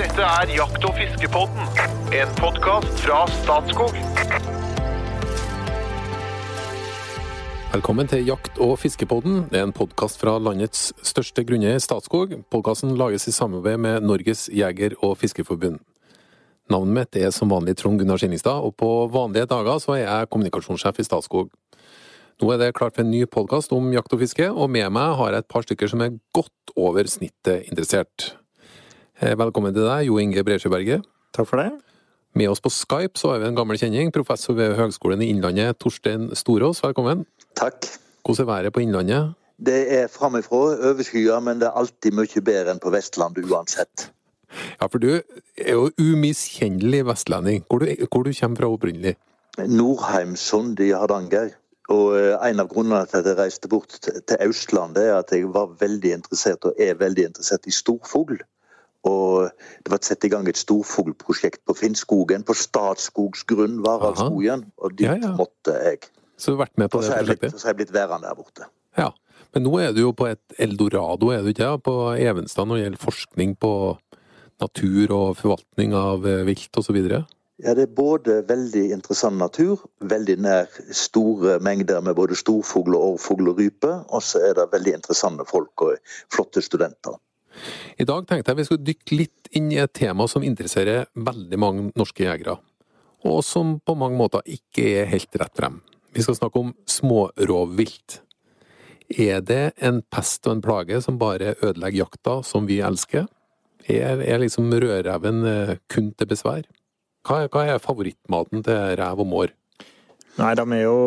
Dette er Jakt- og fiskepodden, en podkast fra Statskog. Velkommen til Jakt- og fiskepodden. En podkast fra landets største grunneier, Statskog. Podkasten lages i samarbeid med Norges jeger- og fiskerforbund. Navnet mitt er som vanlig Trond Gunnar Skinningstad, og på vanlige dager så er jeg kommunikasjonssjef i Statskog. Nå er det klart for en ny podkast om jakt og fiske, og med meg har jeg et par stykker som er godt over snittet interessert. Eh, Velkommen til deg, Jo Inge Bresjøberget. Takk for det. Med oss på Skype så har vi en gammel kjenning, professor ved Høgskolen i Innlandet, Torstein Storås. Velkommen. Takk. Hvordan er været på Innlandet? Det er framifrå overskya, men det er alltid mye bedre enn på Vestlandet uansett. Ja, for du er jo umiskjennelig vestlending. Hvor du, hvor du kommer fra opprinnelig? Nordheimsund i Hardanger. Og eh, en av grunnene til at jeg reiste bort til til Østlandet, er at jeg var veldig interessert, og er veldig interessert i storfugl. Og det var satt i gang et storfuglprosjekt på Finnskogen, på Statskogs grunn, Varaldskogen. Og dit Ja, ja. måtte jeg. Så du har vært med på det prosjektet? så har jeg blitt værende der borte. Ja. Men nå er du jo på et eldorado, er du ikke? På Evenstad når det gjelder forskning på natur og forvaltning av eh, vilt osv. Ja, Det er både veldig interessant natur, veldig nær store mengder med både storfugl, og orrfugl og rype, og så er det veldig interessante folk og flotte studenter. I dag tenkte jeg vi skulle dykke litt inn i et tema som interesserer veldig mange norske jegere, og som på mange måter ikke er helt rett frem. Vi skal snakke om smårovvilt. Er det en pest og en plage som bare ødelegger jakta som vi elsker? Er, er liksom rødreven eh, kun til besvær? Hva er, hva er favorittmaten til rev og mår? Nei, de er jo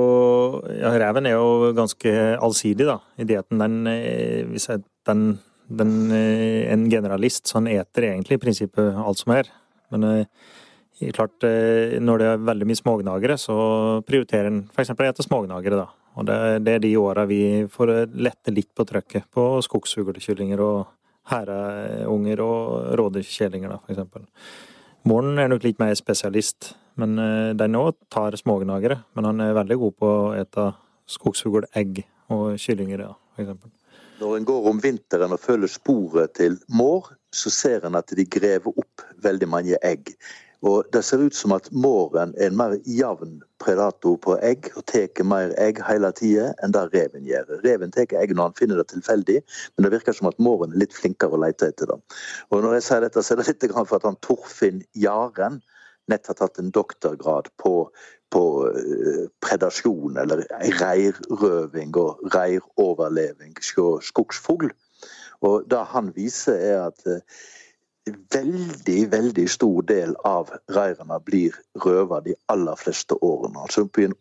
ja, Reven er jo ganske allsidig, da. I at den, eh, hvis jeg, den, den eh, En generalist, så han eter egentlig i prinsippet alt som er. Men eh, klart, eh, når det er veldig mye smågnagere, så prioriterer en f.eks. å ete smågnagere, da. Og det, det er de åra vi får lette litt på trøkket på skogsfuglekyllinger og hæreunger og rådyrkjellinger, da, f.eks. Målen er nok litt mer spesialist, men den òg tar smågnagere. Men han er veldig god på å ete skogsfuglegg og kyllinger, ja, for eksempel. Når en går om vinteren og følger sporet til mår, så ser en at de graver opp veldig mange egg. Og Det ser ut som at måren er en mer jevn predator på egg, og tar mer egg hele tida enn det reven gjør. Reven tar egg når han finner det tilfeldig, men det virker som at måren er litt flinkere å lete etter det. Og Når jeg sier dette, så er det litt for at han Torfinn Jaren nett har tatt en doktorgrad på, på eh, predasjon, eller reirrøving og reiroverleving hos skogsfugl. Og det han viser, er at eh, veldig, veldig stor del av reirene blir røva de aller fleste årene. Altså oppi en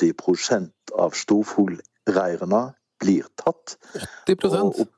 80% av storfuglreirene blir tatt. 80 Og, opp,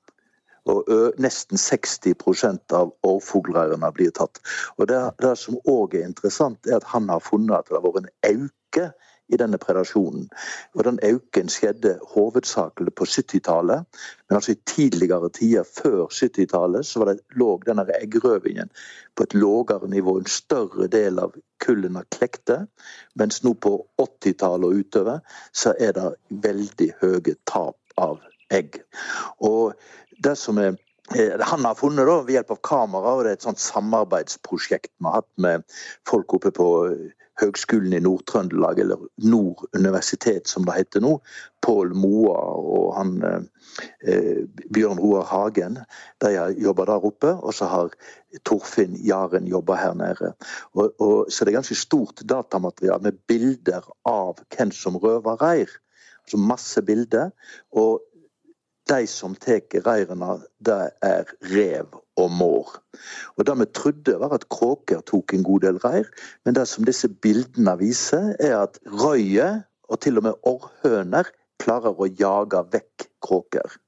og nesten 60% av årfuglreirene blir tatt. Og det, det som òg er interessant, er at han har funnet at det har vært en auke i denne predasjonen. Og Den øken skjedde hovedsakelig på 70-tallet. Men altså i tidligere tider før 70-tallet så det, lå denne eggrøvingen på et lavere nivå. En større del av kullene klekte. Mens nå på 80-tallet og utover så er det veldig høye tap av egg. Og det som er eh, han har funnet da, ved hjelp av kamera, og det er et sånt samarbeidsprosjekt vi har hatt med folk oppe på eh, Høgskolen i Nord-Trøndelag, eller Nord universitet som det heter nå. Pål Moa og han eh, Bjørn Roar Hagen. De har jobba der oppe, og så har Torfinn Jaren jobba her nede. Og, og, så det er ganske stort datamateriale med bilder av hvem som røver reir. Altså masse bilder. Og de som tar reirene, det er rev og mår. Og Det vi trodde var at kråker tok en god del reir, men det som disse bildene viser, er at røye, og til og med orrhøner, klarer å jage vekk kråker.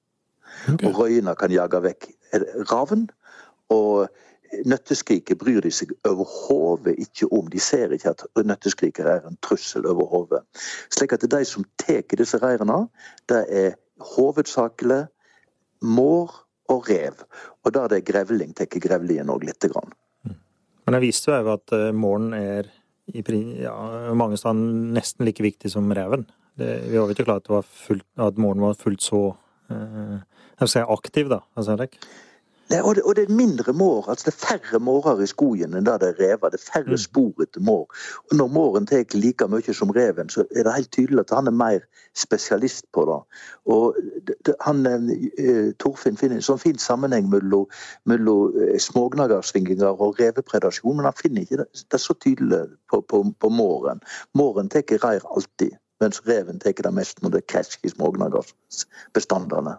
Okay. Og røyene kan jage vekk ravn. Og nøtteskriket bryr de seg overhodet ikke om. De ser ikke at nøtteskriket er en trussel over hodet. Slik at de som tar disse reirene, det er hovedsakelig mår og rev. Og da er det grevling, tar grevlingen òg lite grann. Men jeg viste jo at måren målen er i ja, mange steder nesten like viktig som reven. Det, vi var jo ikke klar at, fullt, at målen var fullt så eh, jeg vil si aktiv, da. Altså, Henrik. Nei, og, det, og, det, er mindre mår. altså Det er færre mårer i skogen enn det det er rever. Det er færre mm. spor etter mår. Og Når måren tar like mye som reven, så er det helt tydelig at han er mer spesialist på det. Og det, han, eh, Torfinn finner en sånn fin sammenheng mellom, mellom smågnagersvinginger og revepredasjon, men han finner ikke det, det er så tydelig på, på, på måren. Måren tar reir alltid, mens reven tar det mest når det er krasj i smågnagerbestandene.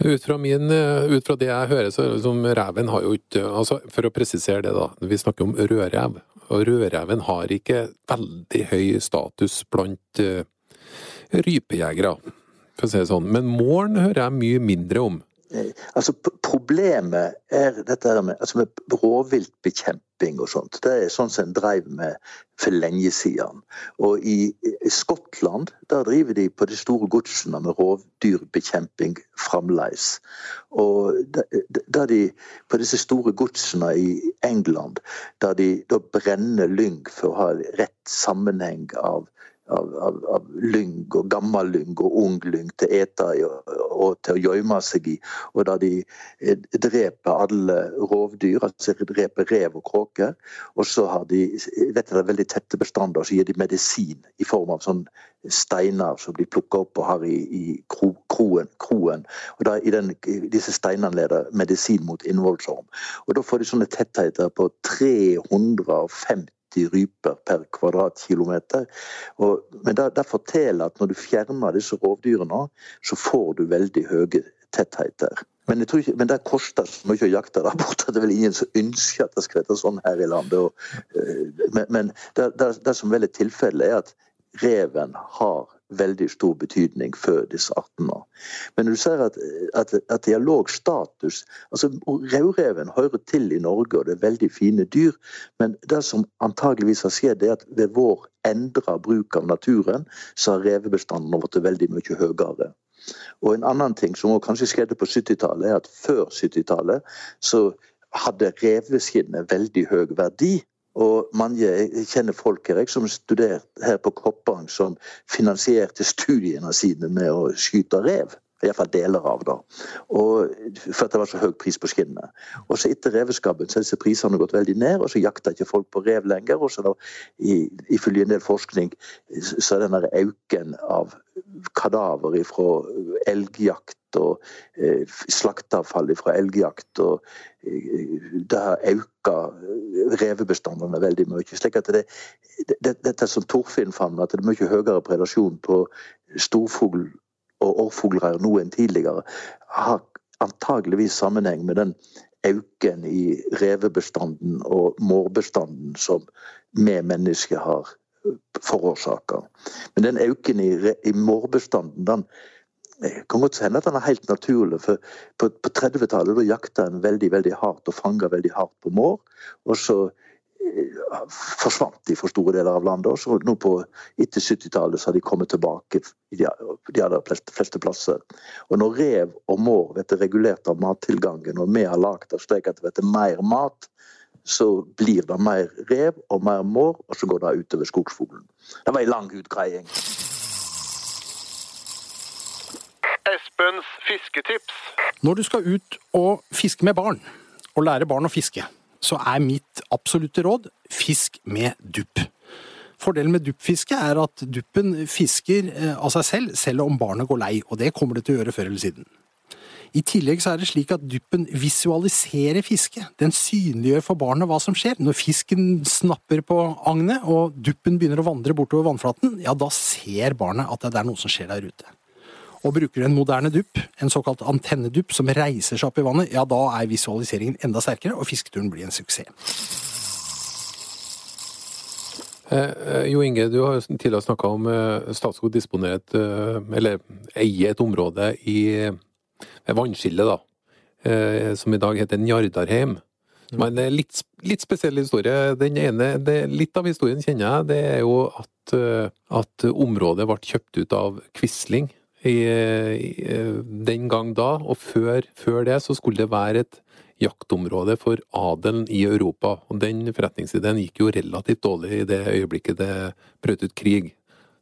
Ut fra, min, eh, ut fra, det jeg hører, så liksom, reven har jo ikke altså For å presisere det, da. Vi snakker om rødrev. Og rødreven har ikke veldig høy status blant uh, rypejegere, for å si det sånn. Men måren hører jeg mye mindre om. Altså, Problemet er dette med, altså med rovviltbekjemping og sånt. Det er sånn som en drev med for lenge siden. Og i Skottland der driver de på de store godsene med rovdyrbekjemping fremdeles. Og da de på disse store godsene i England, der de da brenner lyng for å ha rett sammenheng av av, av, av lyng og gammel lyng og ung lyng til å ete i og, og, til å gjemme seg i. Og da de eh, dreper alle rovdyr, altså dreper rev og kråker. Og så har de vet er veldig tette bestander, så gir de medisin i form av sånn steiner som blir plukka opp og har i, i kro, kroen, kroen. Og da, i den, disse steinene leder medisin mot innvollsorm. Og da får de sånne tettheter på 350 90 ryper per kvadratkilometer. Og, men det, det, forteller at når du fjerner disse rovdyrene, så får du veldig høye tettheter. Men, ikke, men, det koster så mye å jakte der borte at det er vel ingen som ønsker at det skal være sånn her i landet. Og, eh, men, men det, det, det, som vel er tilfellet, er at reven har veldig stor betydning før disse artene. Men du ser at, at, at de altså Rødreven hører til i Norge, og det er veldig fine dyr. Men det som antageligvis har skjedd, er at ved vår endra bruk av naturen, så har revebestanden blitt veldig mye høyere. Og en annen ting som kanskje skjedde på 70-tallet, er at før 70-tallet så hadde reveskinnet veldig høy verdi. Og mange jeg kjenner folk her, jeg, som studerte her på Koppang, som finansierte studiene sine med å skyte rev. Iallfall deler av det. Og, for at det var så høy pris på skinnet. Og så etter reveskabben så har disse prisene gått veldig ned, og så jakter ikke folk på rev lenger. Og så da, ifølge en del forskning så er denne auken av kadaver fra elgjakt og eh, slakteavfall fra elgjakt. og eh, Det har økt revebestandene veldig mye. slik at det, det, Dette som Torfinn fant, at det er mye høyere predasjon på storfugl og årfugler nå enn tidligere, har antageligvis sammenheng med den øken i revebestanden og mårbestanden som vi mennesker har forårsaka. Men den øken i, i mårbestanden den kan godt hende at den er helt naturlig. for På, på 30-tallet jakta en veldig veldig hardt og fanga veldig hardt på mår. Og så eh, forsvant de for store deler av landet. Og så nå på, etter 70-tallet har de kommet tilbake de, de aller fleste, fleste, plasser. Og når rev og mår blir regulert av mattilgangen, og vi har lagd av slik at det blir mer mat, så blir det mer rev og mer mår, og så går det utover skogsfuglen. Det var en lang utgreiing. Espens fisketips. Når du skal ut og fiske med barn, og lære barn å fiske, så er mitt absolutte råd fisk med dupp. Fordelen med duppfiske er at duppen fisker eh, av seg selv, selv om barnet går lei, og det kommer det til å gjøre før eller siden. I tillegg så er det slik at duppen visualiserer fisket. Den synliggjør for barnet hva som skjer. Når fisken snapper på agnet og duppen begynner å vandre bortover vannflaten, ja, da ser barnet at det er noe som skjer der ute. Og bruker du en moderne dupp, en såkalt antennedupp som reiser seg opp i vannet, ja, da er visualiseringen enda sterkere, og fisketuren blir en suksess. Eh, eh jo Inge, du har tidligere snakka om eh, Statskog disponerer et, eh, eller eier et område i vannskillet, da, som i dag heter Njardarheim. Som er en litt, litt spesiell historie. Den ene, det, litt av historien kjenner jeg. Det er jo at, at området ble kjøpt ut av Quisling i, i, den gang da. Og før, før, det så skulle det være et jaktområde for adelen i Europa. Og den forretningsideen gikk jo relativt dårlig i det øyeblikket det brøt ut krig.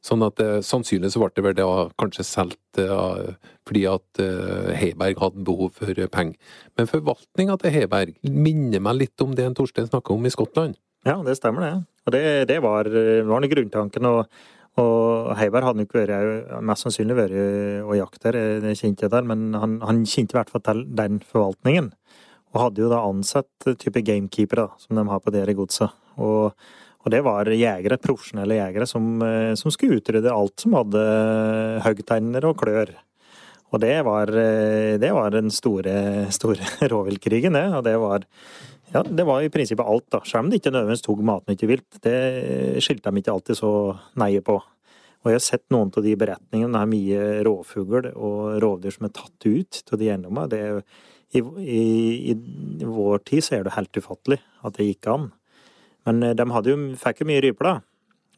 Sånn at sannsynlig sannsynligvis ble det vel det kanskje solgt eh, fordi at eh, Heiberg hadde behov for eh, penger. Men forvaltninga til Heiberg minner meg litt om det Torstein snakka om i Skottland. Ja, det stemmer det. Og det, det var, var den grunntanken. Og, og Heiberg hadde nok vært, mest sannsynlig vært og jakt der, det kjente jeg der, men han, han kjente i hvert fall til den forvaltningen. Og hadde jo da ansatt type gamekeepere, som de har på dere godset. Og og det var jegere, profesjonelle jegere som, eh, som skulle utrydde alt som hadde hoggtenner og klør. Og det var, eh, det var den store, store rovviltkrigen, det. Og det var, ja, det var i prinsippet alt, da. Selv om det ikke nødvendigvis tok matnyttig vilt. Det skilte de ikke alltid så neie på. Og jeg har sett noen av de beretningene. Det er mye rovfugl og rovdyr som er tatt ut av de eiendommene. I, i, I vår tid så er det helt ufattelig at det gikk an. Men eh, de jo, fikk jo mye ryper, da.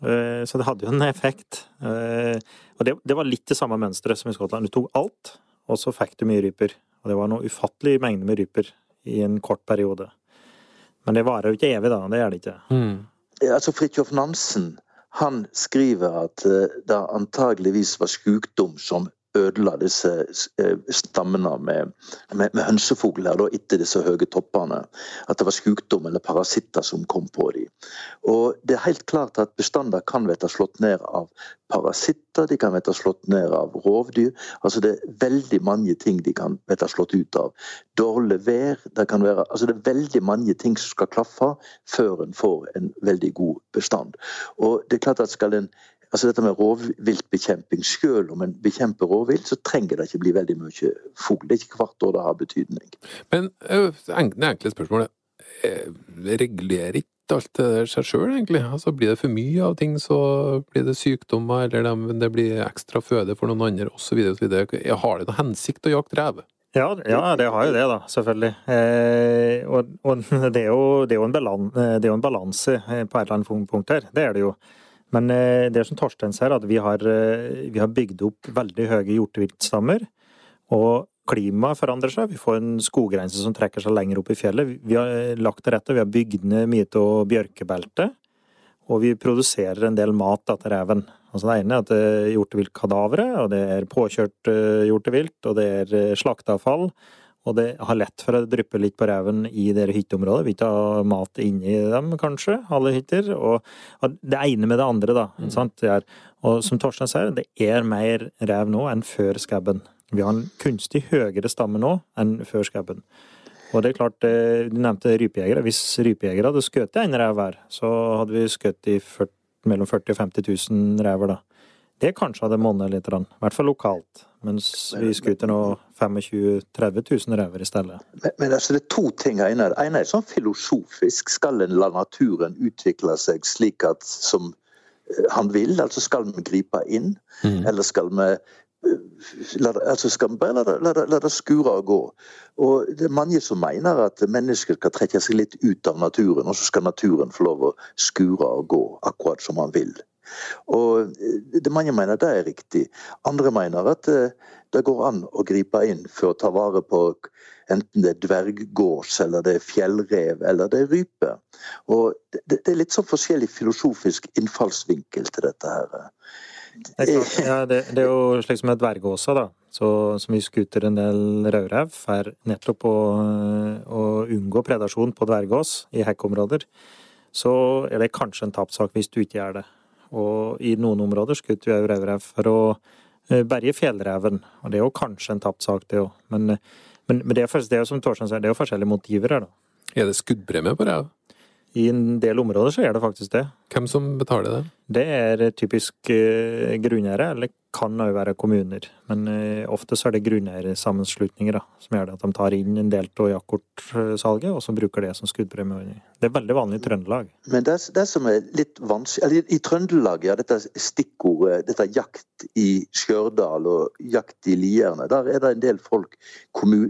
Eh, så det hadde jo en effekt. Eh, og det, det var litt det samme mønsteret som i Skottland. Du tok alt, og så fikk du mye ryper. Og det var noe ufattelig mengde med ryper i en kort periode. Men det varer jo ikke evig, da. Det gjør det ikke. Mm. Altså, Fridtjof Nansen han skriver at det antageligvis var sykdom som ødela disse eh, stammene med, med, med hønsefugler da, etter disse høye toppene. At det var sykdom eller parasitter som kom på dem. Og det er helt klart at bestander kan bli slått ned av parasitter, de kan bli slått ned av rovdyr. Altså Det er veldig mange ting de kan bli slått ut av. Dårlig vær. Det kan være, altså det er veldig mange ting som skal klaffe før en får en veldig god bestand. Og det er klart at skal en Altså dette med rovviltbekjemping. Selv om en bekjemper rovvilt, så trenger det ikke bli veldig mye fugl. Det er ikke hvert år det har betydning. Men det enkle spørsmålet. Regulerer ikke alt det der seg sjøl, egentlig? Altså Blir det for mye av ting, så blir det sykdommer, eller det blir ekstra føde for noen andre, osv. Har det noen hensikt å jakte rev? Ja, ja, det har jo det, da, selvfølgelig. Eh, og, og det, er jo, det, er jo, en balanse på et eller annet punkt her. Det er det jo. Men det det som Torstein sier, at vi har, eh, vi har bygd opp veldig høye hjorteviltstammer. Og klimaet forandrer seg. Vi får en skoggrense som trekker seg lenger opp i fjellet. Vi har eh, lagt til rette, vi har bygd ned mye av bjørkebeltet. Og vi produserer en del mat da, til reven. Altså det ene er at det er hjorteviltkadaveret, og det er påkjørt hjortevilt, og det er slakteavfall. Og det har lett for å dryppe litt på ræven i dere hytteområdet. Vi tar mat inni dem, kanskje, alle hytter. Og, og det ene med det andre, da. Mm. Sant? Er, og som Torstein sier, det er mer rev nå enn før skabben. Vi har en kunstig høyere stamme nå enn før skabben. Og det er klart, eh, Du nevnte rypejegere. Hvis rypejegere hadde skutt en rev hver, så hadde vi skutt i 40, mellom 40 og 50 000 rever, da. Det kanskje hadde monnet litt, i hvert fall lokalt. Mens vi skuter nå 25 000-30 000 rever i stedet. Men, men altså, det er to ting. Det ene, er sånn filosofisk. Skal en la naturen utvikle seg slik at som eh, han vil? Altså skal vi gripe inn? Mm. Eller skal vi eh, La, altså skal vi bare la la, la det, skure og gå. Og Det er mange som mener at mennesker skal trekke seg litt ut av naturen, og så skal naturen få lov å skure og gå akkurat som han vil. Og eh, det Mange mener det er riktig. Andre mener at det, eh, går an å gripe inn for å ta vare på enten det er dverggås, eller det er fjellrev, eller det er rype. Og det, det er litt sånn forskjellig filosofisk innfallsvinkel til dette her. Det er, klart, ja, det, det er jo slik som med dverggåsa, da. Som vi skuter en del rødrev for nettopp å, å unngå predasjon på dverggås i hekkområder. Så er det kanskje en tapssak hvis du ikke gjør det. Og i noen områder skjøt vi òg rødrev for å eh, berge fjellreven. Og det er jo kanskje en tapt sak, det òg. Men, men, men, det, er, det er jo som Torstein sier, det er jo forskjellige motiver her, da. Er det skuddpremie på rev? I en del områder så er det faktisk det. Hvem som betaler det? Det er typisk uh, grunneiere, eller kan òg være kommuner. Men uh, ofte så er det grunneiersammenslutninger som gjør det at de tar inn en del av jaktkortsalget, og så bruker det som skuddpremie. Det er veldig vanlig i Trøndelag. Men det, det som er litt vanskelig I Trøndelag, ja, dette stikkordet, dette jakt i Skjørdal og jakt i Lierne, der er det en del folk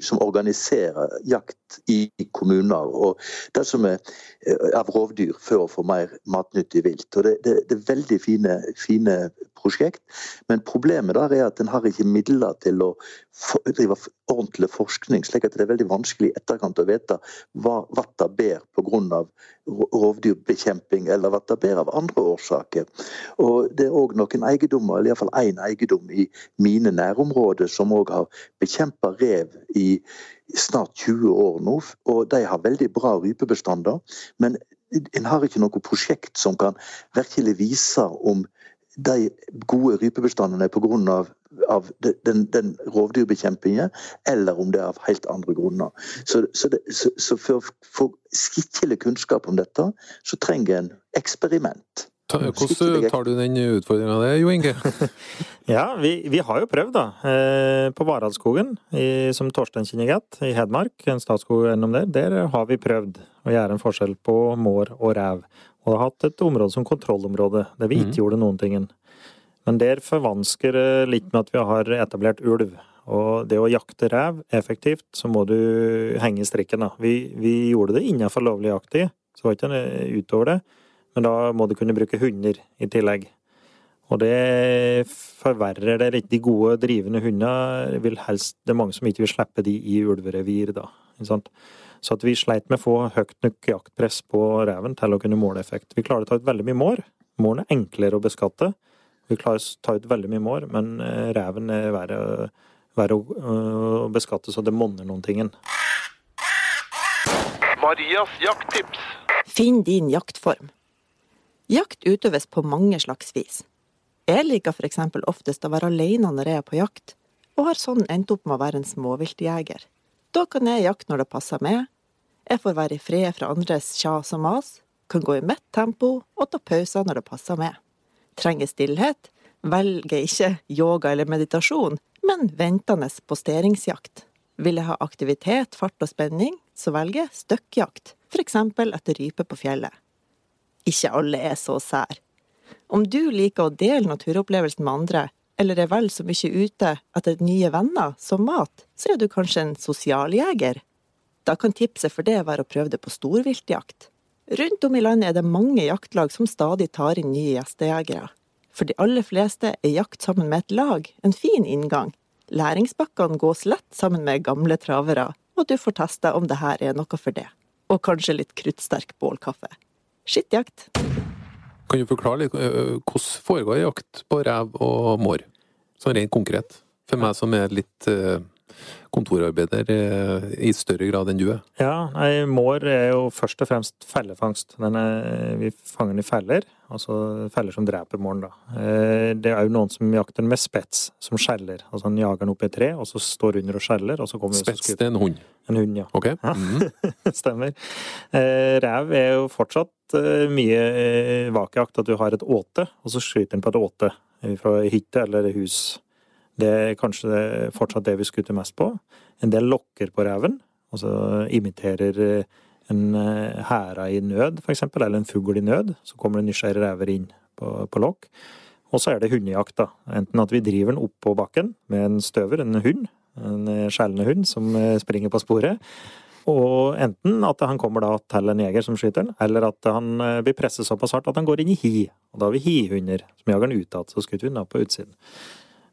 som organiserer jakt i kommuner. Og det som er eh, av rovdyr for å få mer matnyttig vilt. Og det, det, det, veldig fine, fine prosjekt. Men problemet der er at en har ikke midler til å drive ordentlig forskning, slik at det er veldig vanskelig i etterkant å vite hva vatta ber pga. rovdyrbekjemping, eller vatta ber av andre årsaker. Og Det er òg noen eiendommer, eller iallfall én eiendom i mine nærområder som òg har bekjempa rev i snart 20 år nå. Og de har veldig bra rypebestander. Men en har ikke noe prosjekt som kan virkelig vise om de gode rypebestandene er pga. Av, den, den rovdyrbekjempingen, eller om det er av helt andre grunner. Så, så, det, så, så for å få skikkelig kunnskap om dette, så trenger en eksperiment. Hvordan tar du den utfordringa der, Jo Inge? ja, vi, vi, har jo prøvd, da. Eh, på Varadskogen, som Torstein kjenner godt, i Hedmark, en statsskog gjennom der. Der har vi prøvd å gjøre en forskjell på mår og rev. Og har hatt et område som kontrollområde, der vi ikke mm. gjorde noen ting. Men der forvansker det litt med at vi har etablert ulv. Og det å jakte rev effektivt, så må du henge strikken, da. Vi, vi gjorde det innenfor lovlig jakttid, så var ikke det utover det. Men da må du kunne bruke hunder i tillegg. Og det forverrer det litt. De gode, drivende hundene vil helst Det er mange som ikke vil slippe de i ulverevir, da. Så at vi sleit med å få høyt nok jaktpress på reven til å kunne måle effekt. Vi klarer å ta ut veldig mye mår. Måren er enklere å beskatte. Vi klarer å ta ut veldig mye mår, men eh, reven er verre, verre å beskatte så det monner noen ting. Marias jakttips. Finn din jaktform. Jakt utøves på mange slags vis. Jeg liker for eksempel oftest å være alene når jeg er på jakt, og har sånn endt opp med å være en småviltjeger. Da kan jeg jakte når det passer meg, jeg får være i fred fra andres kjas og mas, kan gå i mitt tempo og ta pauser når det passer meg. Trenger stillhet, velger ikke yoga eller meditasjon, men ventende posteringsjakt. Vil jeg ha aktivitet, fart og spenning, så velger jeg støkkjakt, for eksempel etter rype på fjellet. Ikke alle er så sær. Om du liker å dele naturopplevelsen med andre, eller er vel så mye ute etter nye venner som mat, så er du kanskje en sosialjeger. Da kan tipset for det være å prøve det på storviltjakt. Rundt om i landet er det mange jaktlag som stadig tar inn nye gjestejegere. For de aller fleste er jakt sammen med et lag en fin inngang. Læringsbakkene gås lett sammen med gamle travere, og du får teste om det her er noe for det. Og kanskje litt kruttsterk bålkaffe. Skittjakt. Kan du forklare litt hvordan foregår jakt på rev og mår, sånn rent konkret? For meg som er litt kontorarbeider i større grad enn du er? Ja, nei, Mår er jo først og fremst fellefangst. Er, vi fanger den i feller, altså feller som dreper måren. da. Det er òg noen som jakter den med spets, som skjeller. Altså Han jager den opp i et tre, og så står under og skjeller. og så kommer Spets det er en hund? En hund, ja. Ok. Mm. Stemmer. Rev er jo fortsatt mye vakjakt, at du har et åte, og så skyter den på et åte fra hytte eller hus. Det er kanskje fortsatt det vi skutter mest på. En del lokker på reven, altså imiterer eh, en eh, hæra i nød, f.eks., eller en fugl i nød. Så kommer det nysgjerrige rever inn på, på lokk. Og så er det hundejakt, da. Enten at vi driver den opp på bakken med en støver, en hund, en eh, skjellende hund som springer på sporet. Og enten at han kommer da til en jeger som skyter den, eller at han blir presset såpass hardt at han går inn i hi. Og da har vi hihunder som jager den utad, så skutter vi den da på utsiden.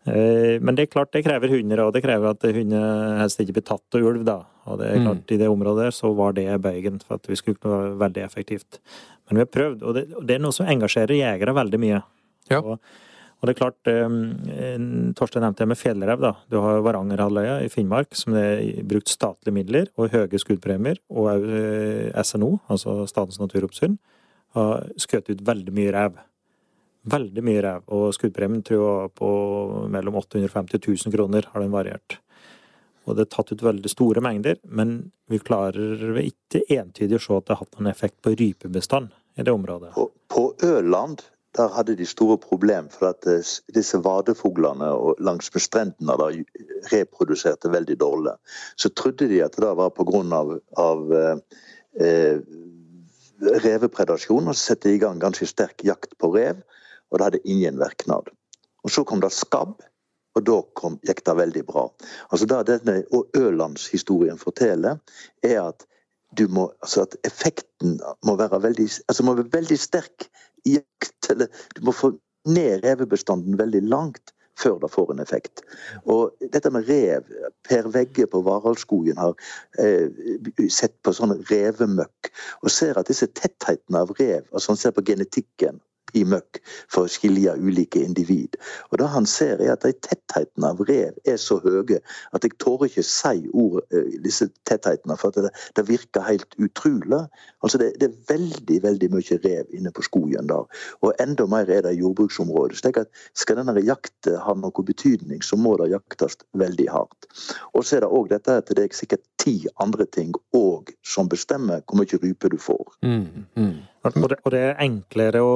Eh, men det er klart det krever hunder, og det krever at hunder helst ikke blir tatt av ulv. da. Og det er mm. klart mm. I det området der så var det bøygen for at vi skulle være veldig effektivt. Men vi har prøvd, og det, og det er noe som engasjerer jegere veldig mye. Ja. Og, og, det er klart, um, Torstein nevnte det med fjellrev. da. Du har Varangerhalvøya i Finnmark, som det er brukt statlige midler og høye skuddpremier, og òg SNO, altså Statens naturoppsyn, har skutt ut veldig mye rev. Veldig mye rev. Og skuddpremien tror jeg på mellom 850 000 kroner har den variert. Og det er tatt ut veldig store mengder, men vi klarer ikke entydig å se at det har hatt noen effekt på rypebestand i det området. På, på Ørland der hadde de store problemer, for at eh, disse vadefuglene langs med strendene da, reproduserte veldig dårlig. Så trodde de at det var pga. Av, av eh, eh, revepredasjon, og så satte de i gang ganske sterk jakt på rev og det hadde ingen virknad. Og Så kom det skabb, og da kom, gikk det veldig bra. Altså Det denne Ølandshistorien forteller, er at må, altså at effekten må være veldig, altså må være veldig sterk jakt. Eller du må få ned revebestanden veldig langt før det får en effekt. Og dette med rev Per Vegge på Varaldskogen har eh, sett på sånn revemøkk og ser at disse tettheten av rev altså Han ser på genetikken i møkk for å skilje ulike individ. Og Det han ser, er at de tettheten av rev er så høye at jeg tårer ikke si ord, eh, disse tettheitene, for det, det, virker helt utrolig. Altså det, det, er veldig veldig mye rev inne på skogen der. Og enda mer er det i jordbruksområdet. slik at Skal denne jakten ha noe betydning, så må det jaktes veldig hardt. Og så er det òg dette at det er sikkert ti andre ting òg som bestemmer hvor mye rype du får. Mm, mm. Og, det, og det er enklere å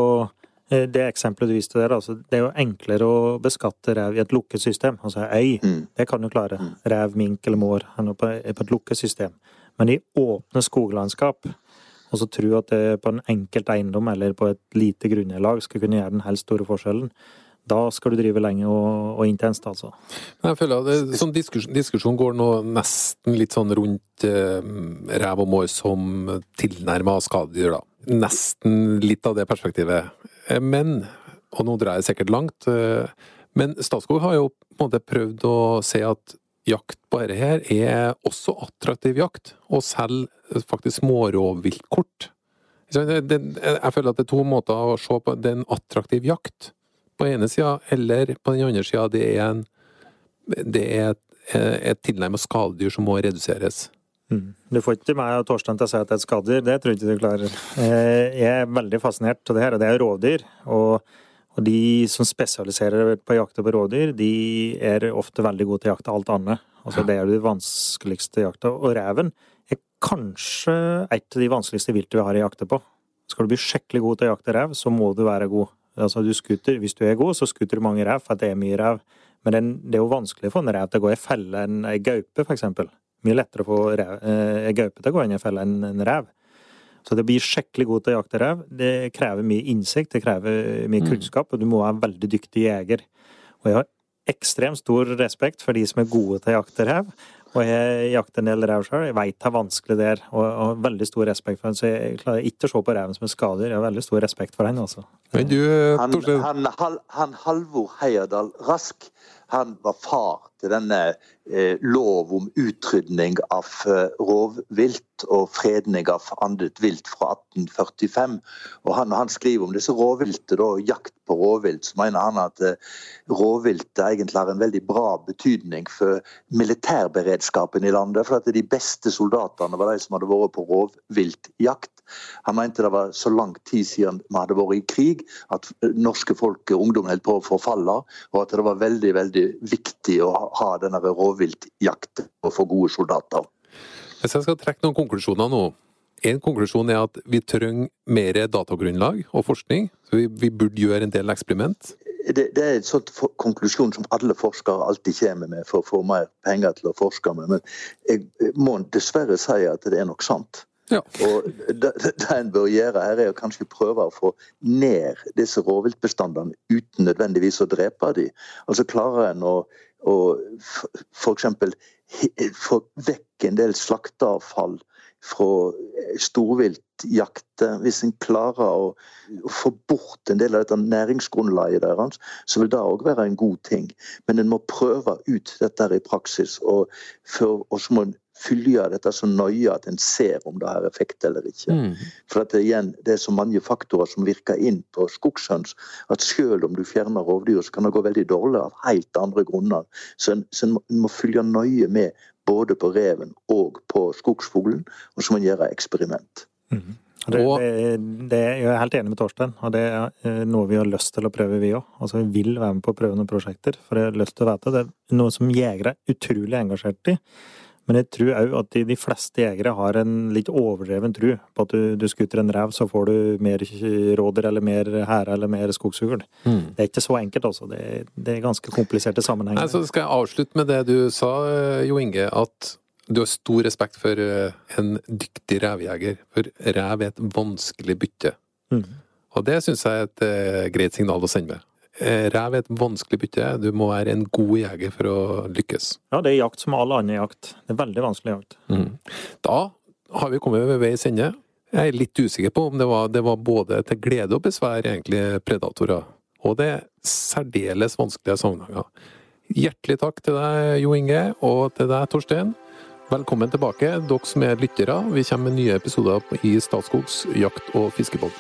Eh, det eksempelet du viste der, altså, det er jo enklere å beskatte rev i et lukket system. Altså øy, mm. det kan du klare. Mm. Rev, mink eller mår på, på et lukket system. Men i åpne skoglandskap, og så tro at det på en enkelt eiendom eller på et lite grunnlag skal kunne gjøre den helt store forskjellen, da skal du drive lenge og, og intenst, altså. Jeg føler at det, sånn diskusjon, diskusjon, går nå nesten litt sånn rundt eh, rev og mår som tilnærma skadedyr, da. Nesten litt av det perspektivet. Eh, men, og nå drar jeg sikkert langt, eh, men Statskog har jo på en måte prøvd å se at jakt på dette her er også attraktiv jakt, og selv faktisk smårovviltkort. Jeg føler at det er to måter å se på. Det er en attraktiv jakt på ene sida, eller på den andre sida det er, en, det er et, et tilnærmet skadedyr som må reduseres. Mm. Du får ikke meg og Torstein til å si at det er et skadedyr, det tror jeg ikke du klarer. Eh, jeg er veldig fascinert av det her, og det er rovdyr. Og, og de som spesialiserer på jakt på rovdyr, de er ofte veldig gode til å jakte alt annet. Altså Det er det vanskeligste jakta. Og reven er kanskje et av de vanskeligste viltet vi har å jakte på. Skal du bli skikkelig god til å jakte rev, så må du være god. Altså du skuter, Hvis du er god, så skuter du mange rev, for det er mye rev. Men det er jo vanskelig for en rev til å gå i felle enn ei gaupe, f.eks mye lettere å få ei eh, gaupe til å gå inn i felle enn en rev. Så det blir skikkelig god til å jakte rev. Det krever mye innsikt, det krever mye mm. kunnskap, og du må være en veldig dyktig jeger. Og jeg har ekstremt stor respekt for de som er gode til å jakte rev. Og jeg jakter en del rev sjøl. Jeg veit det er vanskelig der, og har veldig stor respekt for den. Så jeg klarer ikke å se på reven som en skader. Jeg har veldig stor respekt for den, altså. Men du, han, han, han, han Halvor Heierdal Rask, han var far til denne eh, lov om utrydning av eh, rovvilt og fredning av annet vilt fra 1845. Og han, han skriver om disse rovviltet og jakt på rovvilt, så mener han at eh, rovviltet egentlig har en veldig bra betydning for militærberedskapen i landet. For at de beste soldatene var de som hadde vært på rovviltjakt. Han mente det var så lang tid siden vi hadde vært i krig at norske folk, og ungdom, holdt på å forfalle, og at det var veldig veldig viktig å ha denne rovviltjakten og få gode soldater. Hvis jeg skal trekke noen konklusjoner nå. En konklusjon er at vi trenger mer datagrunnlag og forskning. så Vi, vi burde gjøre en del eksperiment. Det, det, er en sånn konklusjon som alle forskere alltid kommer med for å få mer penger til å forske med. Men jeg må dessverre si at det er nok sant. Ja. Og det, en bør gjøre her, er å kanskje prøve å få ned disse rovviltbestandene uten nødvendigvis å drepe dem. Altså klarer en å, å f.eks. få vekk en del slakteavfall fra storviltjakter. Hvis en klarer å, å, få bort en del av dette næringsgrunnlaget deres, så vil det òg være en god ting. Men en må prøve ut dette i praksis. Og, for, og så må en følge dette så nøye at en ser om det har effekt eller ikke. Mm. For at det, igjen, det er så mange faktorer som virker inn på skogshøns, at selv om du fjerner rovdyr, så kan det gå veldig dårlig av helt andre grunner. Så en, så en, må, en må følge nøye med både på reven og på skogsfuglen, og så må en gjøre eksperiment. Mm. Det, det, det, jeg er helt enig med Torstein, og det er eh, noe vi har lyst til å prøve, vi òg. Altså, vi vil være med på å prøve noen prosjekter, for jeg har lyst til å vite. Det er noe som jegere er utrolig engasjert i. Men jeg tror òg at de, de, fleste jegere har en litt overdreven tro på at du, du skutter en rev, så får du mer rådyr eller mer hære eller mer skogsfugl. Mm. Det er ikke så enkelt, altså. Det, det er ganske kompliserte sammenhenger. Altså, skal jeg avslutte med det du sa, Jo Inge, at du har stor respekt for eh, en dyktig revjeger. For rev er et vanskelig bytte. Mm. Og det syns jeg er et uh, greit signal å sende med. Eh, rev er et vanskelig bytte. Du må være en god jeger for å lykkes. Ja, det er jakt som all annen jakt. Det er veldig vanskelig jakt. Mm. Da har vi kommet ved veis ende. Jeg er litt usikker på om det var, det var både til glede og besvær, egentlig, predatorer. Og det er særdeles vanskelige sammenhenger. Hjertelig takk til deg, Jo Inge, og til deg, Torstein. Velkommen tilbake, dere som er lyttere. Vi kommer med nye episoder i Statskogs jakt- og fiskepod.